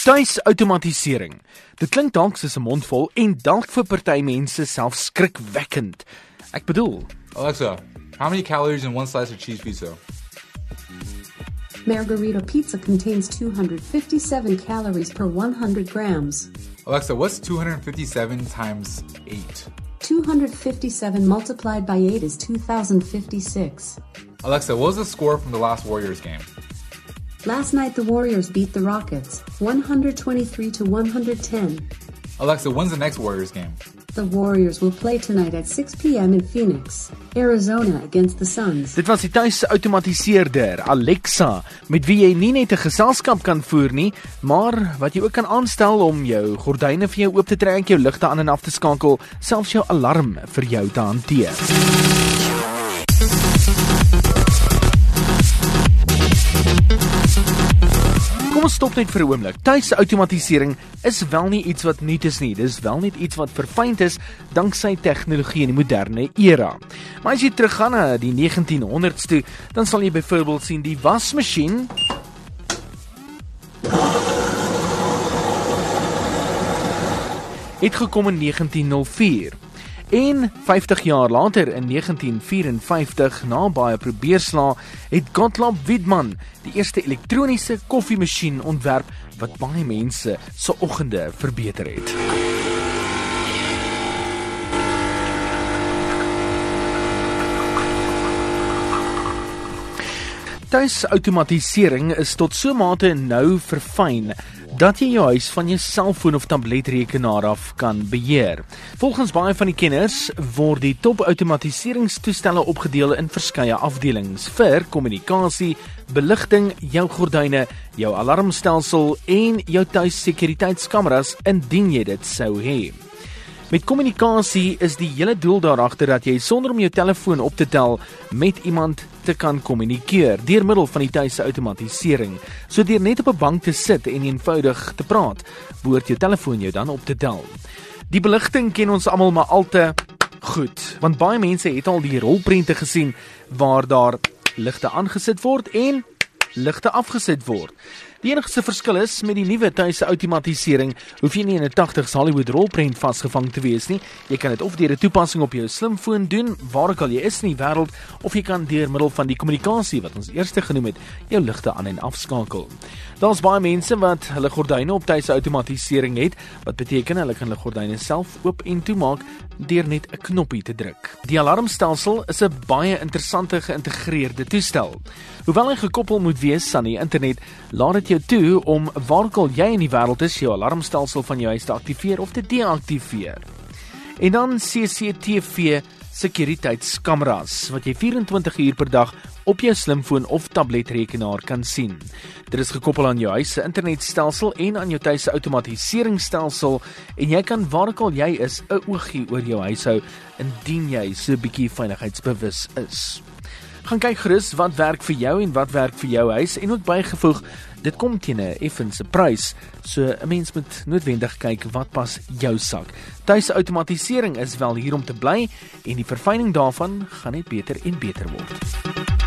Tuisautomatisering. Dit klink dalk soos 'n mondvol en dalk vir party mense self skrikwekkend. Ek bedoel, Alexa, how many calories in one slice of cheese pizza? Margarita pizza contains 257 calories per 100 grams. Alexa, what's 257 times 8? 257 multiplied by 8 is 2056. Alexa, what was the score from the last Warriors game? Last night the Warriors beat the Rockets 123 to 110. Alexa, when's the next Warriors game? The Warriors will play tonight at 6 p.m. in Phoenix, Arizona against the Suns. dit was die tuisautomatiseerder Alexa met wie jy nie net 'n geselskap kan voer nie, maar wat jy ook kan aanstel om jou gordyne vir jou oop te trek, jou ligte aan en af te skakel, selfs jou alarm vir jou te hanteer. Stop net vir 'n oomblik. Tuisautomatisering is wel nie iets wat nuut is nie. Dis wel net iets wat verfyn is danksy tegnologie in die moderne era. Maar as jy teruggaan na die 1900s toe, dan sal jy byvoorbeeld sien die wasmasjien het gekom in 1904. En 50 jaar later in 1954 na baie probeerslae het Gottlob Widman die eerste elektroniese koffiemasjien ontwerp wat baie mense se oggende verbeter het. Tuisautomatisering is tot so mate nou verfyn dat jy jou huis van jou selfoon of tabletrekenaar af kan beheer. Volgens baie van die kenners word die topautomatiseringstoestelle opgedeel in verskeie afdelings vir kommunikasie, beligting, jou gordyne, jou alarmstelsel en jou tuissekuriteitskameras indien jy dit sou hê. Met kommunikasie is die hele doel daar agter dat jy sonder om jou telefoon op te tel met iemand te kan kommunikeer deur middel van die tuisautomatisering. So deur net op 'n bank te sit en eenvoudig te praat, behoort jou telefoon jou dan op te tel. Die beligting ken ons almal maar al te goed, want baie mense het al die rolprente gesien waar daar ligte aangesit word en ligte afgesit word. Die enigste verskil is met die nuwe tuisautomatisering hoef jy nie in 'n 80s Hollywood rolprent vasgevang te wees nie. Jy kan dit of deur 'n toepassing op jou slimfoon doen, waar ook al jy is in die wêreld, of jy kan deur middel van die kommunikasie wat ons eers genoem het, jou ligte aan en afskakel. Daar's baie mense wat hulle gordyne op tuisautomatisering het, wat beteken hulle kan hulle gordyne self oop en toemaak deur net 'n knoppie te druk. Die alarmstelsel is 'n baie interessante geïntegreerde toestel. Hoewel hy gekoppel moet wees aan die internet, laat dit jou toe om waar ook al jy in die wêreld is, jou alarmstelsel van jou huis te aktiveer of te deaktiveer. En dan CCTV sekuriteitskameras wat jy 24 uur per dag op jou slimfoon of tabletrekenaar kan sien. Dit is gekoppel aan jou huis se internetstelsel en aan jou tuis se outomatiseringsstelsel en jy kan waar ook al jy is 'n oogie oor jou huis hou indien jy so 'n bietjie veiligheidsbewus is. Gaan kyk gerus wat werk vir jou en wat werk vir jou huis en ook bygevoeg dit kom teen 'n effense prys. So 'n mens moet noodwendig kyk wat pas jou sak. Tuisautomatisering is wel hier om te bly en die verfyning daarvan gaan net beter en beter word.